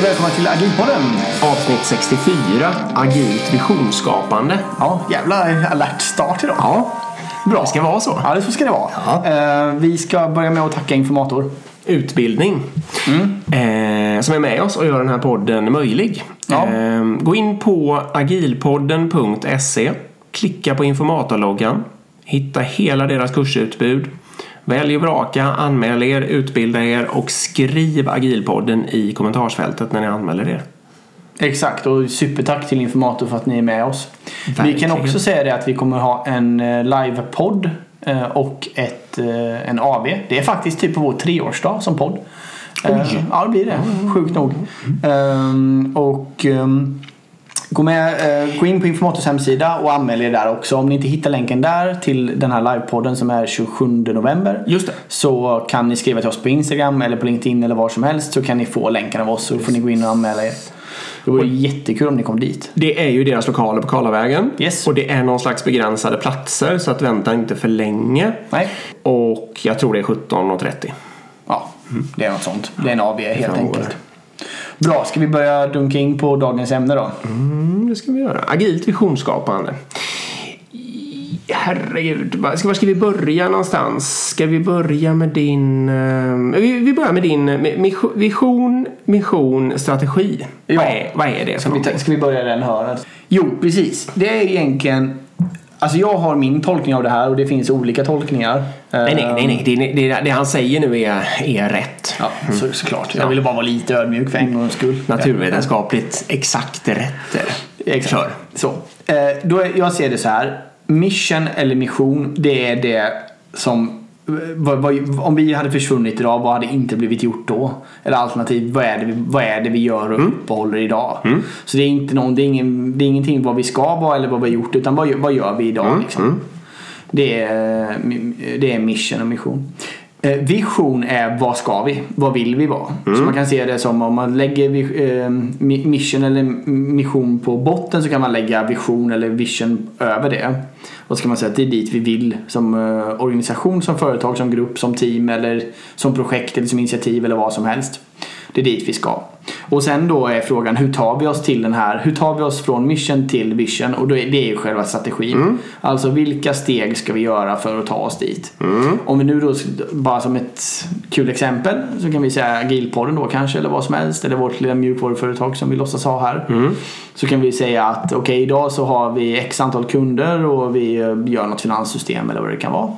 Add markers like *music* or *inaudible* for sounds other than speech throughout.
Och välkomna till Agilpodden. Avsnitt 64, Agilt visionsskapande. Ja, jävla alert start idag. Ja, Bra. det ska vara så. Ja, det så ska det vara. Ja. Eh, vi ska börja med att tacka Informator. Utbildning. Eh, som är med oss och gör den här podden möjlig. Ja. Eh, gå in på agilpodden.se. Klicka på informatorloggan. Hitta hela deras kursutbud. Välj och vraka, anmäl er, utbilda er och skriv agilpodden i kommentarsfältet när ni anmäler er. Exakt, och supertack till Informator för att ni är med oss. Vi kan Verkligen. också säga det att vi kommer ha en eh, livepodd eh, och ett, eh, en AV. Det är faktiskt typ på vår treårsdag som podd. Eh, Ja, det blir det. Sjukt nog. Ehm, och ehm, gå, med, eh, gå in på Informators hemsida och anmäl er där också. Om ni inte hittar länken där till den här livepodden som är 27 november. Just det. Så kan ni skriva till oss på Instagram eller på LinkedIn eller var som helst så kan ni få länken av oss så får ni gå in och anmäla er. Det vore jättekul om ni kom dit. Det är ju deras lokaler på Karlavägen. Yes. Och det är någon slags begränsade platser så att vänta inte för länge. Nej? Och jag tror det är 17.30. Ja, det är något sånt. Det är en AV helt enkelt. Bra, ska vi börja dunka in på dagens ämne då? Mm, det ska vi göra. Agilt visionsskapande. Herregud, var ska, vi börja någonstans? Ska vi börja med din... eh, vi, börjar med din vision, mission, strategi. Ja. Vad, är, vad är det Ska vi, ska vi börja den hörnet? Jo, precis. Det är egentligen... Alltså jag har min tolkning av det här och det finns olika tolkningar. Nej, nej, nej. nej. Det, det, det han säger nu är, är rätt. Ja, så, såklart. Jag Ja. ville bara vara lite ödmjuk för en gångs skull. Naturvetenskapligt exakt rätt det. Exakt. Kör. Så. Eh, då är, jag ser det så här. Mission eller mission, det är det som... Vad, vad, om vi hade försvunnit idag, vad hade inte blivit gjort då? Eller alternativt, vad är det vi, vad är det vi gör och uppehåller idag? Så det är, inte någon, det, är ingen, det är ingenting vad vi ska vara eller vad vi har gjort, utan vad, vad gör vi idag? Liksom? Det, är, det är mission och mission. Eh, Vision är vad ska vi? Vad vill vi vara? Så man kan se det som om man lägger eh, mi- mission eller mission på botten så kan man lägga vision eller vision över det. Och så kan man säga att det är dit vi vill som eh, organisation, som företag, som grupp, som team eller som projekt eller som initiativ eller vad som helst. Det är dit vi ska. Och sen då är frågan hur tar vi oss till den här, hur tar vi oss från mission till vision? Och är, det är ju själva strategin. Alltså vilka steg ska vi göra för att ta oss dit? Om vi nu då, bara som ett kul exempel, så kan vi säga agilpodden då kanske, eller vad som helst, eller vårt lilla mjukvaruföretag som vi låtsas ha här. Så kan vi säga att okej, idag så har vi x antal kunder och vi eh, gör något finanssystem eller vad det kan vara.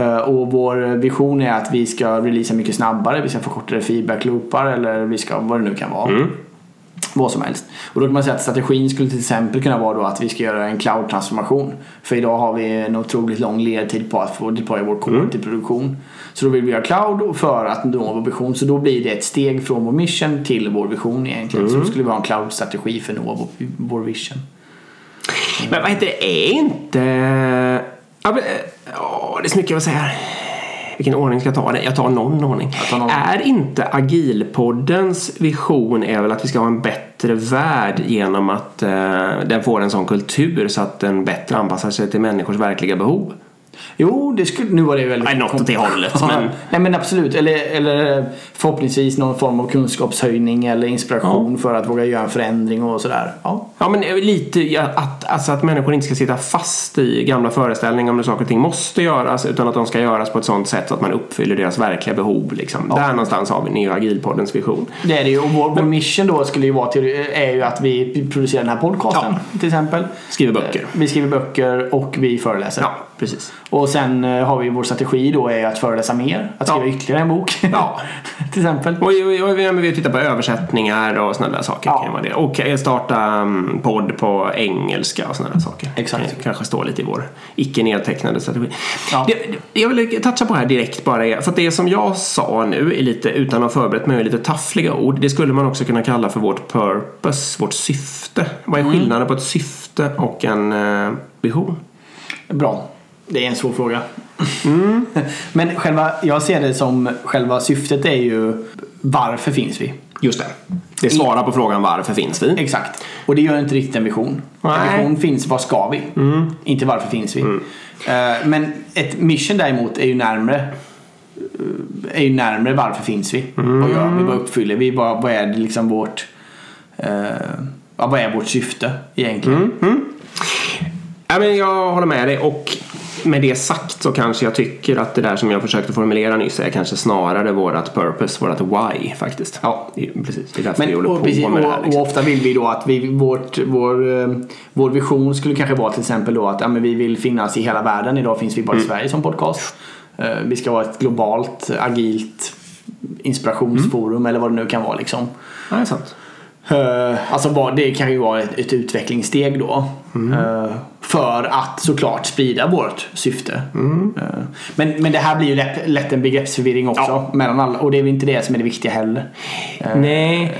Eh, Och vår vision är att vi ska releasa mycket snabbare, vi ska få kortare feedback-loopar eller vi ska, vad det nu kan vara. Vad som helst. Och då kan man säga att strategin skulle till exempel kunna vara då att vi ska göra en cloud-transformation. För idag har vi en otroligt lång ledtid på att få deploya vår kod till produktion. Så då vill vi göra cloud för att nå vår vision. Så då blir det ett steg från vår mission till vår vision egentligen. Så då skulle vi ha en cloud-strategi för att nå vår, vår vision. Men vad heter det? Är inte... Ja, det är så mycket jag vill säga här. Vilken ordning ska jag ta det? Jag tar någon ordning. tar någon. Är inte Agilpoddens vision är väl att vi ska ha en bättre värld genom att eh, den får en sån kultur så att den bättre anpassar sig till människors verkliga behov? Jo, det skulle, nu var det väldigt... Nej, något åt det hållet, men- Nej men absolut. Eller, eller förhoppningsvis någon form av kunskapshöjning eller inspiration för att våga göra en förändring och sådär. Ja. Ja, men eh, lite ja, att, alltså att människor inte ska sitta fast i gamla föreställningar om hur saker och ting måste göras utan att de ska göras på ett sånt sätt så att man uppfyller deras verkliga behov. Liksom. Där någonstans har vi Neo Agilpoddens vision. Det är det ju. Och vår, vår mission då skulle ju vara till, är ju att vi producerar den här podcasten till exempel. Skriver böcker. Eh, Vi skriver böcker och vi föreläser. Precis. Och sen eh, har vi vår strategi då är att föreläsa mer. Att skriva Ja. ytterligare en bok. Ja. *laughs* till exempel. Och, och, och, vi tittar på översättningar och sådana där saker. Ja. Kan vara det. Och eh, starta um, podd på engelska och sådana där saker. Exakt. Kanske står lite i vår icke nedtecknade strategi. Ja. Det, jag vill toucha på här direkt bara är, för att det som jag sa nu är lite, utan att ha förberett mig, är lite taffliga ord. Det skulle man också kunna kalla för vårt purpose, vårt syfte. Vad är Mm. skillnaden på ett syfte och en eh, vision? Bra. Det är en svår fråga. Mm. Men själva, jag ser det som själva syftet är ju varför finns vi? Just det. Det svarar på frågan varför finns vi? Exakt. Och det gör inte riktigt en vision. Nej. En vision finns, vad ska vi? Inte varför finns vi? Eh, Men ett mission däremot är ju närmre. är ju närmare varför finns vi? Vad gör vi? Vad uppfyller vi? Vad, vad är det liksom vårt eh, vad är vårt syfte egentligen? Ja, men jag håller med dig och med det sagt så kanske jag tycker att det där som jag försökte formulera nyss är kanske snarare vårat purpose, vårat why faktiskt. Ja. Det är, precis, det är därför vi Men, håller och, på precis, med det här. Liksom. och ofta vill vi då att vi, vårt, vår, eh, vår vision skulle kanske vara till exempel då att ja, men vi vill finnas i hela världen. Idag finns vi bara i Mm. Sverige som podcast. Eh, Vi ska vara ett globalt, agilt inspirationsforum Mm. eller vad det nu kan vara liksom. Ja, det är sant. Eh, Alltså det kan ju vara ett, ett utvecklingssteg då. Mm. För att såklart sprida vårt syfte. Mm. Eh, Men, men det här blir ju lätt, lätt en begreppsförvirring också. Ja. Mellan alla, och det är väl inte det som är det viktiga heller. Eh, Nej,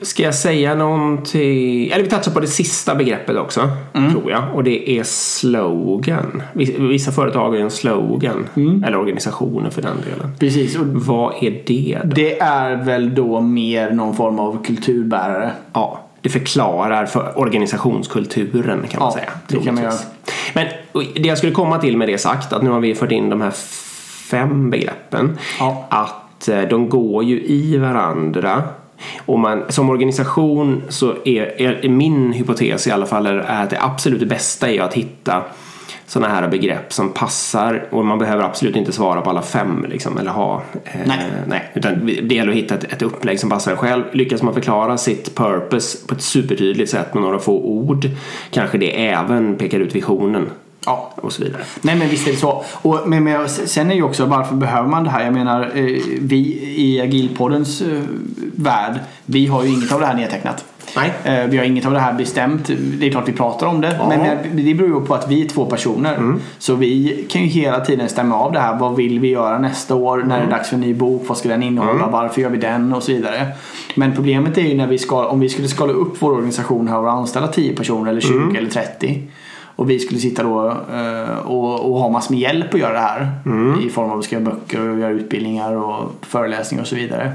ska jag säga någonting? Eller vi touchar på det sista begreppet också, Mm. tror jag. Och det är slogan. Vissa företag har ju en slogan. Mm. Eller organisationer för den delen. Precis. Och Vad är det då? det är väl då mer någon form av kulturbärare. Ja, det förklarar för organisationskulturen kan man Ja, säga. det kan man troligtvis. Men det jag skulle komma till med det sagt, att nu har vi fört in de här fem begreppen. Ja. Att eh, de går ju i varandra. Och man, som organisation så är, är min hypotes i alla fall är att det absolut bästa är att hitta sådana här begrepp som passar och man behöver absolut inte svara på alla fem liksom, eller ha eh, Nej. nej, utan det gäller att hitta ett, ett upplägg som passar en själv. Lyckas man förklara sitt purpose på ett supertydligt sätt med några få ord kanske det även pekar ut visionen Ja. och så vidare. Nej men visst är det så. Och, men, men sen är ju också varför behöver man det här? Jag menar eh, vi i Agilpoddens eh, värld, vi har ju inget av det här nedtecknat. Nej. Eh, Vi har inget av det här bestämt. Det är klart vi pratar om det. Ja. Men eh, det beror ju på att vi är två personer. Så vi kan ju hela tiden stämma av det här. Vad vill vi göra nästa år? När är det dags för en ny bok? Vad ska den innehålla? Varför gör vi den? Och så vidare. Men problemet är ju när vi ska, om vi skulle skala upp vår organisation här och anställa 10 personer eller 20 eller 30. Och vi skulle sitta då eh, och, och ha massor med hjälp att göra det här. I form av att skriva böcker och göra utbildningar och föreläsningar och så vidare.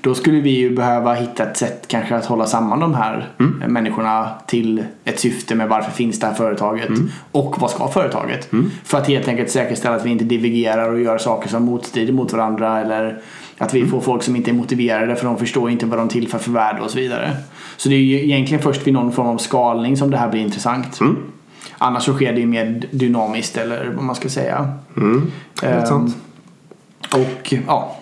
Då skulle vi ju behöva hitta ett sätt kanske att hålla samman de här eh, människorna till ett syfte med varför finns det här företaget och vad ska företaget? För att helt enkelt säkerställa att vi inte divergerar och gör saker som motstrider mot varandra eller att vi får folk som inte är motiverade för de förstår inte vad de tillför för värde och så vidare. Så det är ju egentligen först vid någon form av skalning som det här blir intressant. Annars så sker det ju mer dynamiskt eller vad man ska säga. Helt Ehm, sant. Och ja,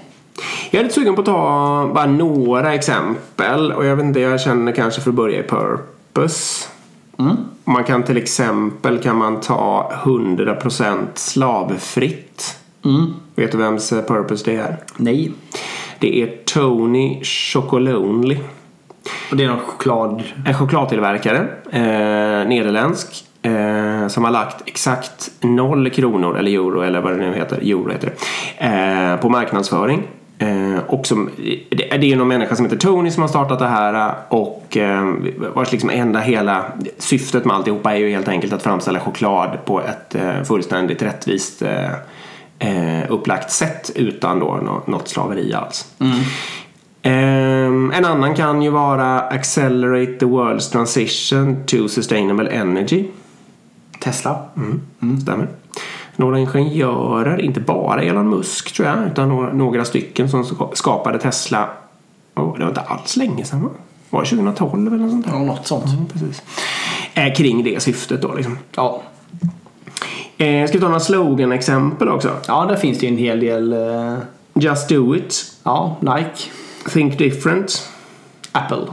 Jag är lite sugen på att ta bara några exempel och jag vet inte, jag känner kanske för att börja i purpose. Man kan till exempel kan man ta 100% slavfritt. Vet du vems eh, purpose det är? nej. Det är Tony Chocolonely. Och det är någon choklad... En chokladtillverkare, eh, nederländsk, eh, som har lagt exakt noll kronor, eller euro, eller vad det nu heter, euro heter det, eh, på marknadsföring. Eh, och som, det, det är ju någon människa som heter Tony som har startat det här och eh, vars liksom enda hela syftet med alltihopa är ju helt enkelt att framställa choklad på ett eh, fullständigt rättvist eh, eh, upplagt sätt utan då nå- något slaveri alls. Ehm, en annan kan ju vara Accelerate the world's transition to sustainable energy. Tesla. Mm. Stämmer. Några ingenjörer, inte bara Elon Musk tror jag, utan några, några stycken som ska- skapade Tesla. Oh, det var inte alls länge sedan va? Var det 2012 eller något sånt där? Ja, något sånt. Precis. Eh, kring det syftet då liksom. Ja. Eh, ska vi ta några slogan-exempel också? ja, där finns det ju en hel del... eh, Just do it. Ja, Nike. Think different. Apple.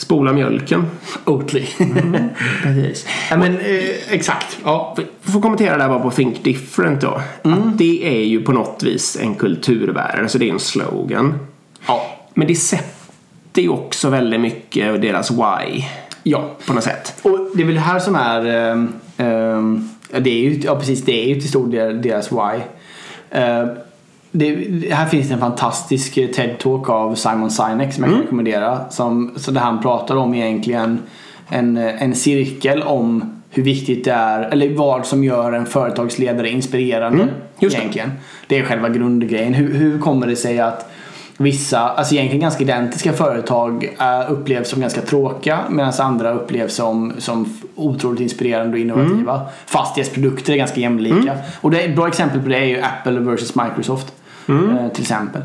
Spola mjölken. Oatly. *laughs* Precis. ja, men eh, exakt. Ja. Jag får kommentera där bara på Think Different då. Att det är ju på något vis en kulturbärare, så det är en slogan. Ja. Men det sätter ju också väldigt mycket deras why Ja. på något sätt. Och det är väl det här som är... ehm, ehm, det är ju, ja precis, det är ju till stor del deras why. Eh, det, här finns det en fantastisk TED-talk av Simon Sinek som jag kan rekommendera. Som, så där han pratar om egentligen en, en cirkel om hur viktigt det är, eller vad som gör en företagsledare inspirerande. just det. egentligen. Det är själva grundgrejen. Hur, hur kommer det sig att Vissa, alltså egentligen ganska identiska företag uh, upplevs som ganska tråkiga medan andra upplevs som, som otroligt inspirerande och innovativa. Fast deras produkter är ganska jämlika. Och det, ett bra exempel på det är ju Apple versus Microsoft. Eh, till exempel.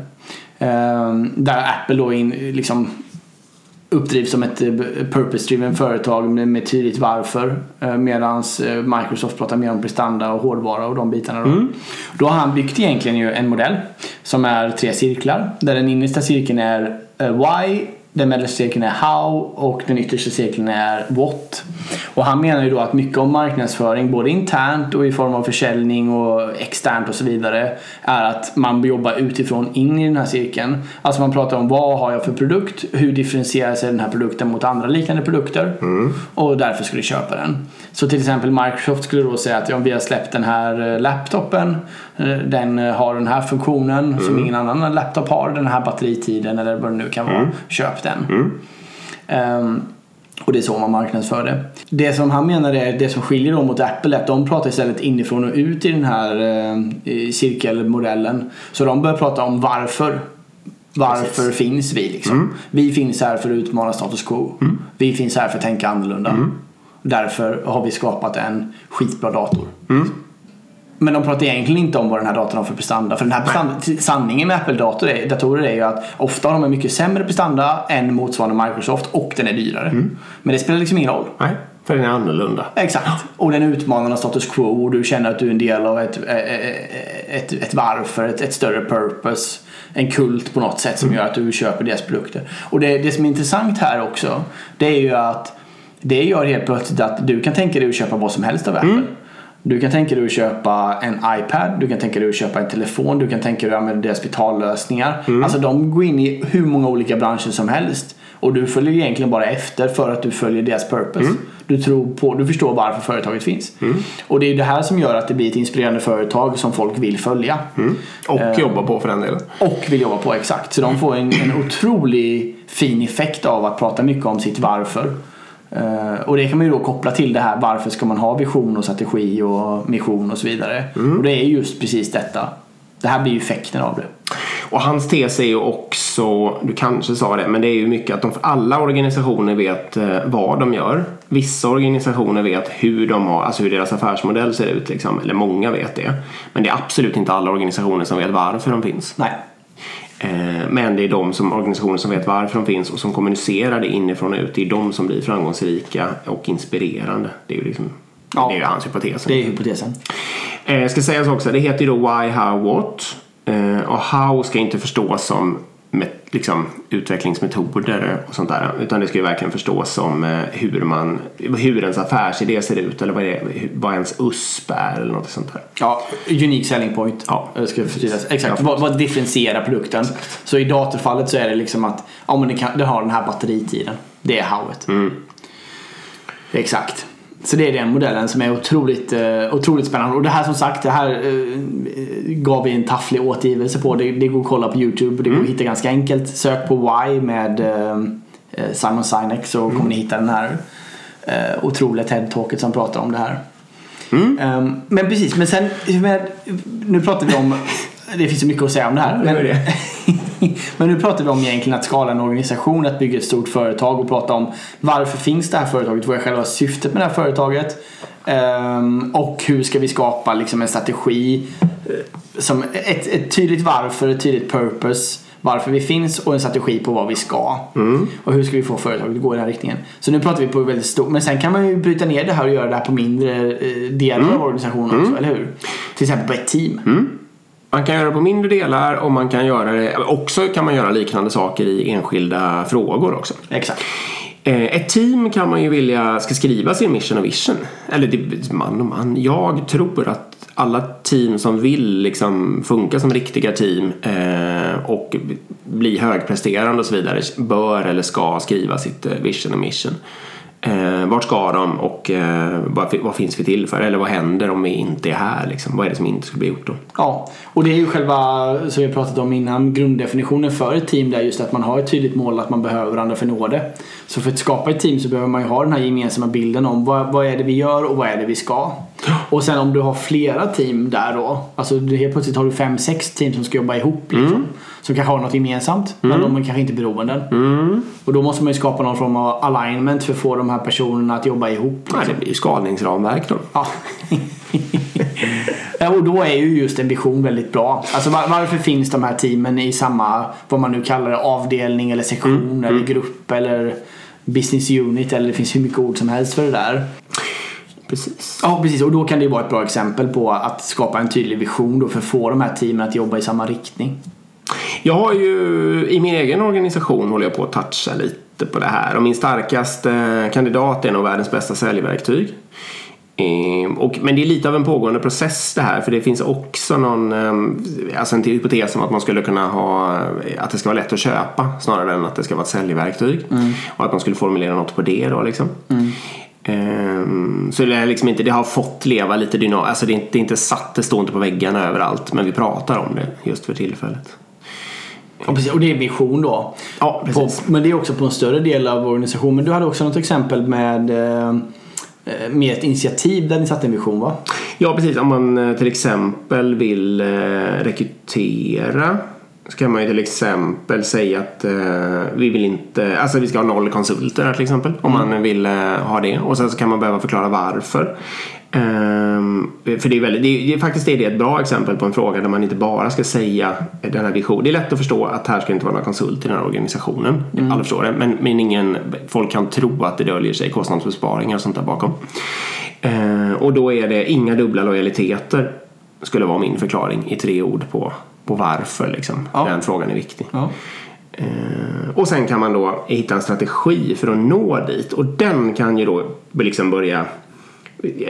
Eh, där Apple då in, liksom uppdrivs som ett eh, purpose-driven företag med, tydligt varför. Medan Microsoft pratar mer om prestanda och hårdvara och de bitarna. Då. då har han byggt egentligen ju en modell som är tre cirklar. Där den innersta cirkeln är why, den mellersta cirkeln är how och den yttersta cirkeln är what. Och han menar ju då att mycket av marknadsföring, både internt och i form av försäljning och externt och så vidare, är att man jobbar utifrån in i den här cirkeln. Alltså man pratar om vad har jag för produkt, hur differentierar sig den här produkten mot andra liknande produkter och därför skulle du köpa den. Så till exempel Microsoft skulle då säga att ja, vi har släppt den här eh, laptopen, eh, den eh, har den här funktionen som ingen annan laptop har, den här batteritiden eller vad det nu kan vara. Köp den. Ehm, och det är så man marknadsför det. Det som han menar är det som skiljer dem mot Apple är att de pratar istället inifrån och ut i den här eh, cirkelmodellen. Så de börjar prata om varför. Varför finns vi liksom? Vi finns här för att utmana status quo. Vi finns här för att tänka annorlunda. Därför har vi skapat en skitbra dator. Men de pratar egentligen inte om vad den här datorn har för prestanda. För den här prestanda, sanningen med Apple-datorer är, ju att ofta har de en mycket sämre prestanda än motsvarande Microsoft och den är dyrare. Men det spelar liksom ingen roll. Nej, för den är annorlunda. Exakt. Och den utmanar status quo och du känner att du är en del av ett, ett, ett varför, ett, ett större purpose. En kult på något sätt som gör att du köper deras produkter. Och det, det som är intressant här också det är ju att det gör helt plötsligt att du kan tänka dig att köpa vad som helst av Apple. Du kan tänka dig att köpa en iPad, du kan tänka dig att köpa en telefon, du kan tänka dig att använda deras betallösningar. Alltså de går in i hur många olika branscher som helst. Och du följer egentligen bara efter för att du följer deras purpose. Du, tror på, du förstår varför företaget finns. Och det är det här som gör att det blir ett inspirerande företag som folk vill följa. Och jobba på för den delen. Och vill jobba på exakt. Så de får en, en otrolig fin effekt av att prata mycket om sitt varför. Eh, och det kan man ju då koppla till det här varför ska man ha vision och strategi och mission och så vidare. Och det är just precis detta. Det här blir ju effekten av det. Och hans tes är ju också, du kanske sa det, men det är ju mycket att de, alla organisationer vet eh, vad de gör. Vissa organisationer vet hur de har, alltså hur deras affärsmodell ser ut liksom, eller många vet det. Men det är absolut inte alla organisationer som vet varför de finns. Nej. Eh, Men det är de som, organisationer som vet varför de finns och som kommunicerar det inifrån och ut. Det är de som blir framgångsrika och inspirerande. Det är ju liksom, Ja. det är hans hypotes. Det är hypotesen. Eh, ska sägas också, det heter ju då Why, How, What. Eh, och How ska inte förstås som med, liksom, utvecklingsmetoder och sånt där. Utan det ska ju verkligen förstås som eh, hur, man, hur ens affärsidé ser ut eller vad, det, vad ens USP är eller något sånt där. Ja, unique selling point. Ja. Det ska förtydligas. Exakt. Ja. Vad, vad differentierar produkten? Så i datorfallet så är det liksom att ja, men det, kan, det har den här batteritiden. Det är howet. Exakt. Så det är den modellen som är otroligt, eh, otroligt spännande. Och det här som sagt, det här eh, gav vi en tafflig återgivelse på. Det, det går att kolla på YouTube och det går att hitta ganska enkelt. Sök på Why med eh, Simon Sinek så kommer ni hitta den här otroliga TED-talket som pratar om det här. Ehm, men precis, men sen nu pratar vi om det finns så mycket att säga om det här. Men, Det *laughs* men nu pratar vi om egentligen att skala en organisation, att bygga ett stort företag och prata om varför finns det här företaget? Vad är själva syftet med det här företaget? Ehm, och hur ska vi skapa liksom en strategi eh, som ett, ett tydligt varför, ett tydligt purpose varför vi finns och en strategi på vad vi ska. Och hur ska vi få företaget att gå i den här riktningen. Så nu pratar vi på väldigt stort. Men sen kan man ju bryta ner det här och göra det här på mindre eh, delar av organisationen också, eller hur? Till exempel på ett team. Man kan göra det på mindre delar och man kan göra det, också kan man göra liknande saker i enskilda frågor också. Exakt. Eh, Ett team kan man ju vilja ska skriva sin mission och vision. Eller det, man och man. Jag tror att alla team som vill liksom funka som riktiga team eh, och bli högpresterande och så vidare bör eller ska skriva sitt eh, vision och mission. Eh, vart ska de och eh, vad, vad finns vi till för? Eller vad händer om vi inte är här? Liksom? Vad är det som inte skulle bli gjort då? Ja, och det är ju själva, som vi pratat om innan, grunddefinitionen för ett team där just att man har ett tydligt mål att man behöver varandra för att nå det. Så för att skapa ett team så behöver man ju ha den här gemensamma bilden om vad, vad är det vi gör och vad är det vi ska. Och sen om du har flera team där då, alltså helt plötsligt har du fem, sex team som ska jobba ihop liksom. Som kanske har något gemensamt. Men de är kanske inte beroenden. Mm. Och då måste man ju skapa någon form av alignment för att få de här personerna att jobba ihop. Ja, det blir ju skalningsramverk då. Ja. *laughs* Ja, och då är ju just en vision väldigt bra. Alltså var, varför finns de här teamen i samma, vad man nu kallar det, avdelning eller sektion eller grupp eller business unit eller det finns hur mycket ord som helst för det där. Precis. Ja precis och då kan det ju vara ett bra exempel på att skapa en tydlig vision då för att få de här teamen att jobba i samma riktning. Jag har ju i min egen organisation håller jag på att toucha lite på det här och min starkaste kandidat är nog världens bästa säljverktyg. Ehm, och, men det är lite av en pågående process det här för det finns också någon, ehm, alltså en till hypotes om att man skulle kunna ha, att det ska vara lätt att köpa snarare än att det ska vara ett säljverktyg. Och att man skulle formulera något på det då liksom. Ehm, så det, är liksom inte, det har fått leva lite dynamiskt, alltså det är, inte, det är inte satt, det står inte på väggarna överallt men vi pratar om det just för tillfället. Ja, precis. Och det är vision då. Ja, På, precis. men det är också på en större del av organisationen. Men du hade också något exempel med eh, med ett initiativ där ni satte en vision va? Ja, precis. Om man eh, till exempel vill eh, rekrytera så kan man ju till exempel säga att eh, vi vill inte, alltså vi ska ha noll konsulter till exempel. Om man vill eh, ha det. Och sen så kan man behöva förklara varför. Ehm, för det är, väldigt, det är, det är faktiskt är det ett bra exempel på en fråga där man inte bara ska säga den här visionen. Det är lätt att förstå att här ska inte vara några konsulter i den här organisationen. Alla förstår det. Men, men ingen, folk kan tro att det döljer sig kostnadsbesparingar och sånt där bakom. Ehm, och då är det inga dubbla lojaliteter skulle vara min förklaring i tre ord på, på varför liksom, Ja. den frågan är viktig. Ja. Eh, och sen kan man då hitta en strategi för att nå dit och den kan ju då liksom börja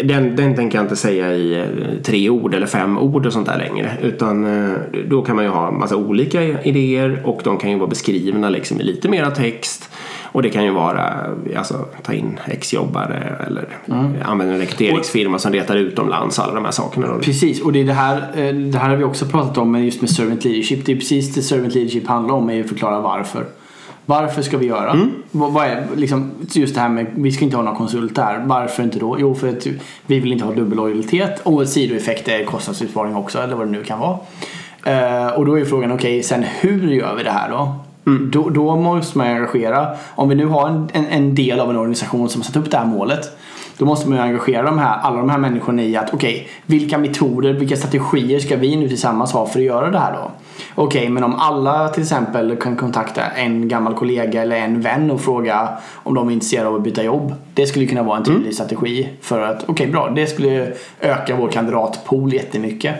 den, den tänker jag inte säga i eh, tre ord eller fem ord och sånt där längre. Utan eh, då kan man ju ha massa olika idéer och de kan ju vara beskrivna liksom i lite mera text. Och det kan ju vara alltså, ta in exjobbare eller använda en rekryteringsfirma som retar utomlands. Alla de här sakerna. Då. Precis, och det, är det, här, eh, det här har vi också pratat om just med servant leadership. Det är precis det servant leadership handlar om, är att förklara varför. Varför ska vi göra? Vad, vad är, liksom, just det här med, vi ska inte ha några konsulter här. Varför inte då? Jo, för att vi vill inte ha dubbellojalitet och en sidoeffekt är kostnadsbesparing också, eller vad det nu kan vara. Eh, och då är frågan, okej, sen hur gör vi det här då? Då, då måste man engagera. Om vi nu har en, en, en del av en organisation som har satt upp det här målet. Då måste man ju engagera de här, alla de här människorna i att okej, vilka metoder, vilka strategier ska vi nu tillsammans ha för att göra det här då? Okej, men om alla till exempel kan kontakta en gammal kollega eller en vän och fråga om de är intresserade av att byta jobb. Det skulle kunna vara en tydlig strategi för att okej, bra, det skulle öka vår kandidatpool jättemycket.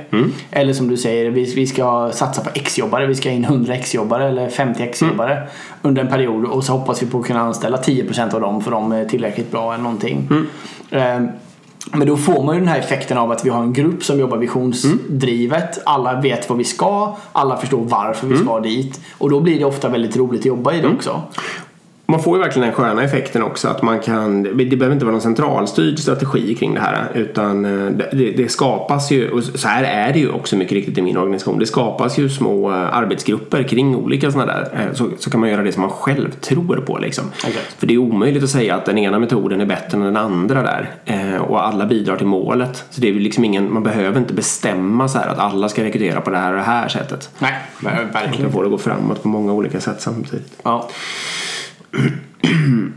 Eller som du säger, vi, vi ska satsa på X-jobbare, vi ska in 100 X-jobbare eller 50 X-jobbare under en period och så hoppas vi på att kunna anställa 10% av dem för de är tillräckligt bra eller någonting. Ehm, men då får man ju den här effekten av att vi har en grupp som jobbar visionsdrivet. Alla vet vad vi ska, alla förstår varför vi ska dit. Och då blir det ofta väldigt roligt att jobba i det också. Man får ju verkligen den sköna effekten också att man kan, det behöver inte vara någon centralstyrd strategi kring det här utan eh, det, det skapas ju, och så här är det ju också mycket riktigt i min organisation, det skapas ju små eh, arbetsgrupper kring olika sådana där, eh, så, så kan man göra det som man själv tror på liksom. Exakt. För det är omöjligt att säga att den ena metoden är bättre än den andra där och alla bidrar till målet. Så det är liksom ingen, man behöver inte bestämma så här att alla ska rekrytera på det här och det här sättet. Nej, Man verkligen. kan få det att gå framåt på många olika sätt samtidigt. Ja.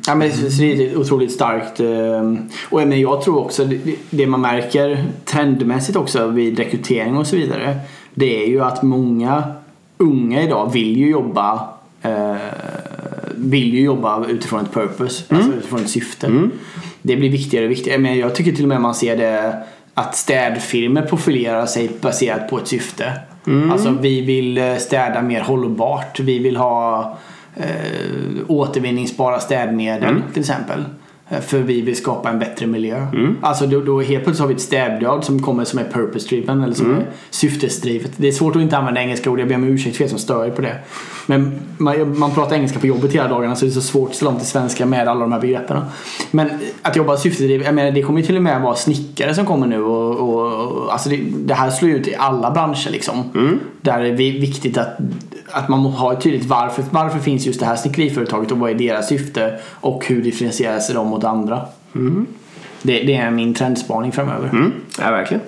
Ja, men det är otroligt starkt. eh, Och men jag tror också det- man märker trendmässigt också vid rekrytering och så vidare. Det är ju att många unga idag vill ju jobba eh, vill ju jobba utifrån ett purpose, alltså utifrån ett syfte. Det blir viktigare och viktigare. Men jag tycker till och med man ser det att städfirmor profilerar sig baserat på ett syfte. Alltså vi vill eh, städa mer hållbart. Vi vill ha eh, återvinningsbara städmedel till exempel. Eh, För vi vill skapa en bättre miljö. Alltså då, då helt plötsligt har vi ett städblad som kommer som är purpose-driven eller som är syftesdrivet. Det är svårt att inte använda engelska ord. Jag ber om ursäkt för er som stör er på det. Men man, man pratar engelska på jobbet hela dagarna så det är så svårt att ställa om till svenska med alla de här begreppen. Men att jobba syftesdrivet, jag menar det kommer ju till och med vara snickare som kommer nu och, och, och alltså det, det här slår ju ut i alla branscher liksom. Där är det viktigt att att man har tydligt varför, varför finns just det här snickeriföretaget och vad är deras syfte och hur differentierar sig de mot andra. Det, det är min trendspaning framöver. Mm, ja, verkligen.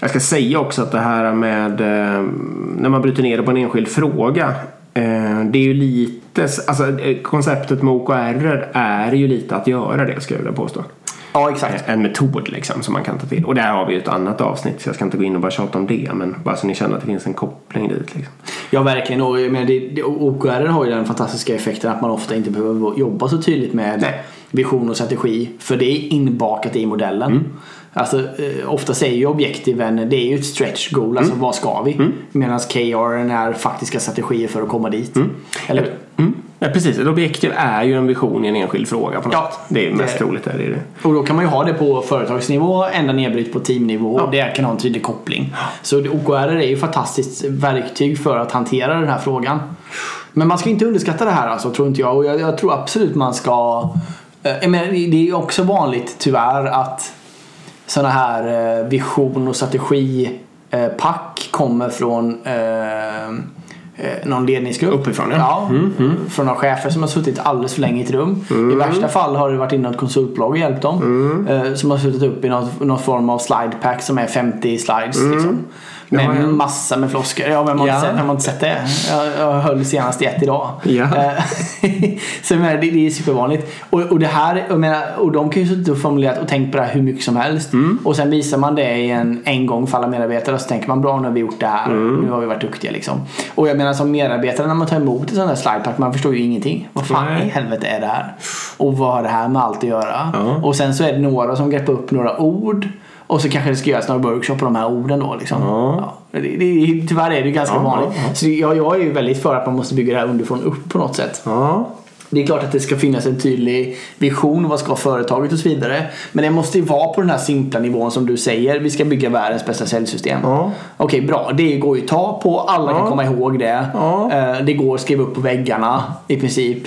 Jag ska säga också att det här med eh, när man bryter ner det på en enskild fråga. Eh, det är ju lite, alltså eh, konceptet med OKR är ju lite att göra det skulle jag vilja påstå. Ja, exakt. En metod liksom som man kan ta till. Och där har vi ju ett annat avsnitt så jag ska inte gå in och bara tjata om det. Men bara så ni känner att det finns en koppling dit. Liksom. Ja, verkligen. Och menar, det, det, OKR har ju den fantastiska effekten att man ofta inte behöver jobba så tydligt med Nej. vision och strategi. För det är inbakat i modellen. Mm. Alltså, eh, ofta säger ju objektiven, det är ju ett stretch goal, alltså vad ska vi? Medan KR är faktiska strategier för att komma dit. Eller hur? Mm. Ja, precis. Ett objektiv är ju en vision i en enskild fråga på något Ja. Det är mest det- troligt. Är det. Och då kan man ju ha det på företagsnivå ända nedbryt på teamnivå och det kan ha en tydlig koppling. Så OKR är ju ett fantastiskt verktyg för att hantera den här frågan. Men man ska inte underskatta det här alltså, tror inte jag. Och jag, jag tror absolut man ska... eh, menar, det är också vanligt tyvärr att sådana här eh, vision och strategipack kommer från eh, eh, någon ledningsgrupp. Uppifrån, ja. Ja, från några chefer som har suttit alldeles för länge i ett rum. I värsta fall har det varit in något konsultbolag och hjälpt dem. Eh, som har suttit upp i något, någon form av slidepack som är 50 slides. Liksom. Med ja. massa med floskler. Ja, vem har, Ja. inte, sett, har inte sett det? Jag, jag höll senast i ett idag. Ja. Eh, *laughs* så jag menar, det, det är supervanligt. Och, och det här, jag menar, och de kan ju suttit och formulerat och tänkt på det här hur mycket som helst. Mm. Och sen visar man det i en, en gång för alla medarbetare och så tänker man bra nu har vi gjort det här. Mm. Nu har vi varit duktiga liksom. Och jag menar som medarbetare när man tar emot en sån här slidepack man förstår ju ingenting. Vad fan Nej. i helvete är det här? Och vad har det här med allt att göra? Ja. Och sen så är det några som greppar upp några ord. Och så kanske det ska göras några workshop på de här orden då. Liksom. Ja. Ja, det, det, tyvärr är det ganska Ja, vanligt. Så jag, jag är ju väldigt för att man måste bygga det här underifrån upp på något sätt. Ja. Det är klart att det ska finnas en tydlig vision, vad ska företaget och så vidare. Men det måste ju vara på den här simpla nivån som du säger. Vi ska bygga världens bästa säljsystem. Ja. Okej, bra. Det går ju att ta på. Alla kan Ja. komma ihåg det. Ja. Eh, Det går att skriva upp på väggarna i princip.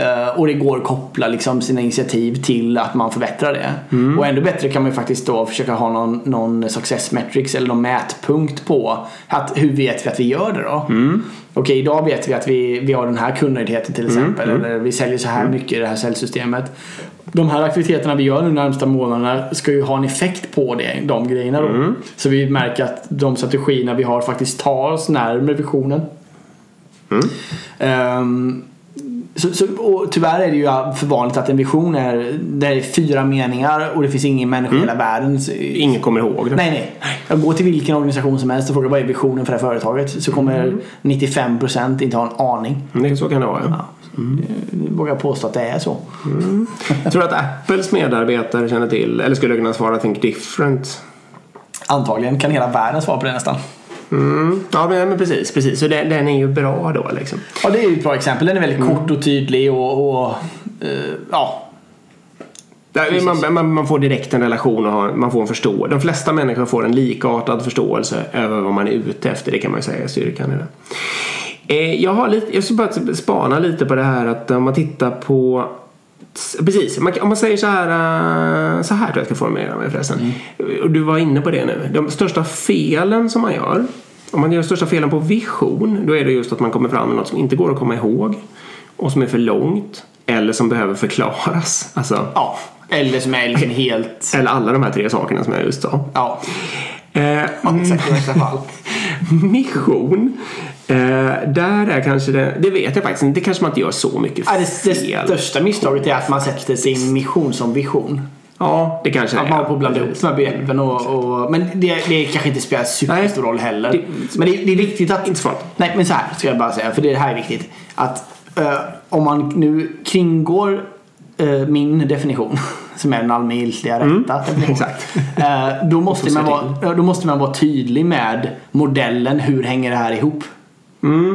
Eh, Och det går att koppla liksom sina initiativ till att man förbättrar det. Mm. Och ännu bättre kan man ju faktiskt då försöka ha någon, någon success metrics eller någon mätpunkt på att hur vet vi att vi gör det då? Mm. Okej, idag vet vi att vi, vi har den här kundnöjdheten till exempel. Mm. Eller vi säljer så här mycket i det här säljsystemet. De här aktiviteterna vi gör nu de närmsta månaderna ska ju ha en effekt på det, de grejerna då. Mm. Så vi märker att de strategierna vi har faktiskt tar oss närmare visionen. Mm. Så, så, och tyvärr är det ju för vanligt att en vision är, det är fyra meningar och det finns ingen människa i hela världen. Så, Ingen kommer ihåg det. Nej, nej. Jag går till vilken organisation som helst och frågar vad är visionen för det här företaget. Så kommer 95% inte ha en aning. Det, så kan det vara. Ja. Jag vågar påstå att det är så. Jag tror att Apples medarbetare känner till, eller skulle kunna svara Think Different. Antagligen kan hela världen svara på det nästan. Mm. Ja men, men precis, precis. Så den, den är ju bra då liksom. Ja, det är ju ett bra exempel. Den är väldigt kort och tydlig och, och eh, ja. Där, man, man, man får direkt en relation och har, man får en förståelse. De flesta människor får en likartad förståelse över vad man är ute efter. Det kan man ju säga är styrkan i det. Eh, jag, har lite, jag ska bara spana lite på det här att om man tittar på Precis, man, om man säger så här, eh, så här tror jag ska formulera mig förresten. Och du var inne på det nu. De största felen som man gör, om man gör de största felen på vision, då är det just att man kommer fram med något som inte går att komma ihåg och som är för långt eller som behöver förklaras. Alltså, ja. Eller som är liksom helt... eller alla de här tre sakerna som jag just sa. Ja. Eh, ja exakt i värsta fall. *laughs* *laughs* mission. Eh, där är kanske det, det vet jag faktiskt inte, det kanske man inte gör så mycket Ja, fel. det, det största misstaget är att man sätter sin mission som vision. Ja, det kanske Att man har på att blanda ihop de här begreppen och, och, Men det, det kanske inte spelar superstor roll heller. Det- men det, det är viktigt att... Inte farligt. Nej men så här ska jag bara säga, för det här är viktigt. Att eh, om man nu kringgår eh, min definition, *laughs* som är den allmängiltiga rätta definitionen. exakt. eh, då, måste man vara, då måste man vara tydlig med modellen, hur hänger det här ihop?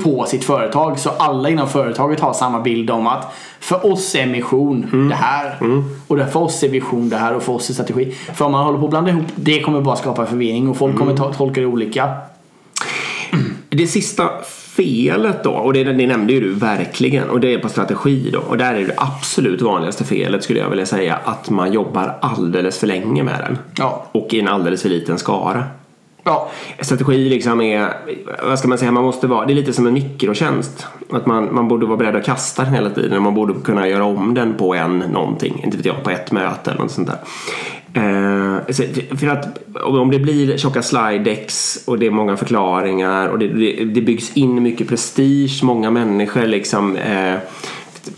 På sitt företag. Så alla inom företaget har samma bild om att för oss är mission det här. Och det- för oss är vision det här och för oss är strategi. För om man håller på att blanda ihop, det kommer bara skapa förvirring och folk kommer ta, tolka det olika. Det sista felet då, och det, det nämnde ju du verkligen, och det är på strategi då. Och där är det absolut vanligaste felet skulle jag vilja säga att man jobbar alldeles för länge med den. Ja. Och i en alldeles för liten skara. Ja. Strategi liksom är, vad ska man säga, man måste vara, det är lite som en mikrotjänst. Att man, man borde vara beredd att kasta den hela tiden. Man borde kunna göra om den på en någonting, inte vet jag, på ett möte eller något sånt där. Eh, för att om det blir tjocka slidex och det är många förklaringar och det, det, det byggs in mycket prestige. Många människor liksom eh,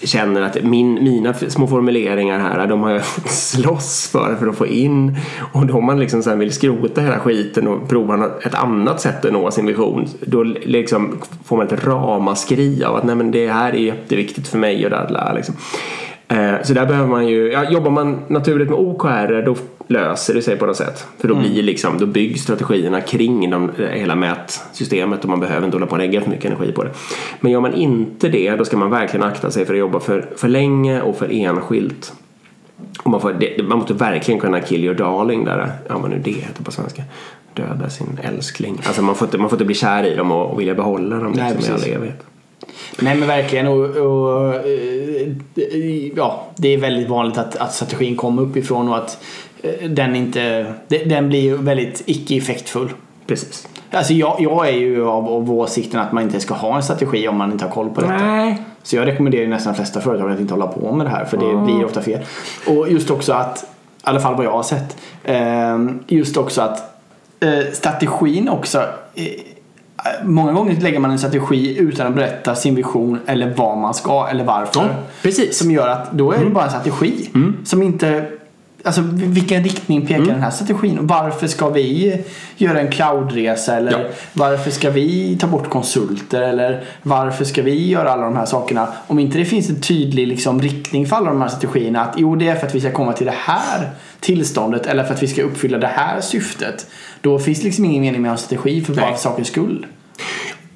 känner att min, mina små formuleringar här, de har jag fått *laughs* slåss för för att få in. Och då om man liksom sen vill skrota hela skiten och prova ett annat sätt att nå sin vision, då liksom får man ett ramaskri av att nej men det här är jätteviktigt för mig och dadla liksom. Eh, Så där behöver man ju, ja, jobbar man naturligt med OKR då löser det sig på något sätt. För då blir liksom, då byggs strategierna kring de, hela mätsystemet och man behöver inte hålla på och lägga för mycket energi på det. Men gör man inte det då ska man verkligen akta sig för att jobba för, för länge och för enskilt. Och man, får, det, man måste verkligen kunna kill your darling där, ja vad nu det heter på svenska. Döda sin älskling. Alltså man får inte, man får inte bli kär i dem och, och vilja behålla dem Nej, liksom, i all evighet. Nej men verkligen och, och eh, ja, det är väldigt vanligt att, att strategin kommer uppifrån och att eh, den inte, de- den blir väldigt icke-effektfull. Precis. Alltså jag, jag är ju av, av åsikten att man inte ska ha en strategi om man inte har koll på detta. Nej. Så jag rekommenderar nästan de flesta företag att inte hålla på med det här för det blir ofta fel. Och just också att, i alla fall vad jag har sett, eh, just också att strategin också Många gånger lägger man en strategi utan att berätta sin vision eller vad man ska eller varför. Ja, precis. Som gör att då är det bara en strategi. Som inte Alltså vilken riktning pekar den här strategin? Varför ska vi göra en cloudresa? Eller Ja. varför ska vi ta bort konsulter? Eller varför ska vi göra alla de här sakerna? Om inte det finns en tydlig liksom, riktning för alla de här strategierna. Att jo, det är för att vi ska komma till det här tillståndet. Eller för att vi ska uppfylla det här syftet. Då finns det liksom ingen mening med en strategi för bara Nej. sakens skull.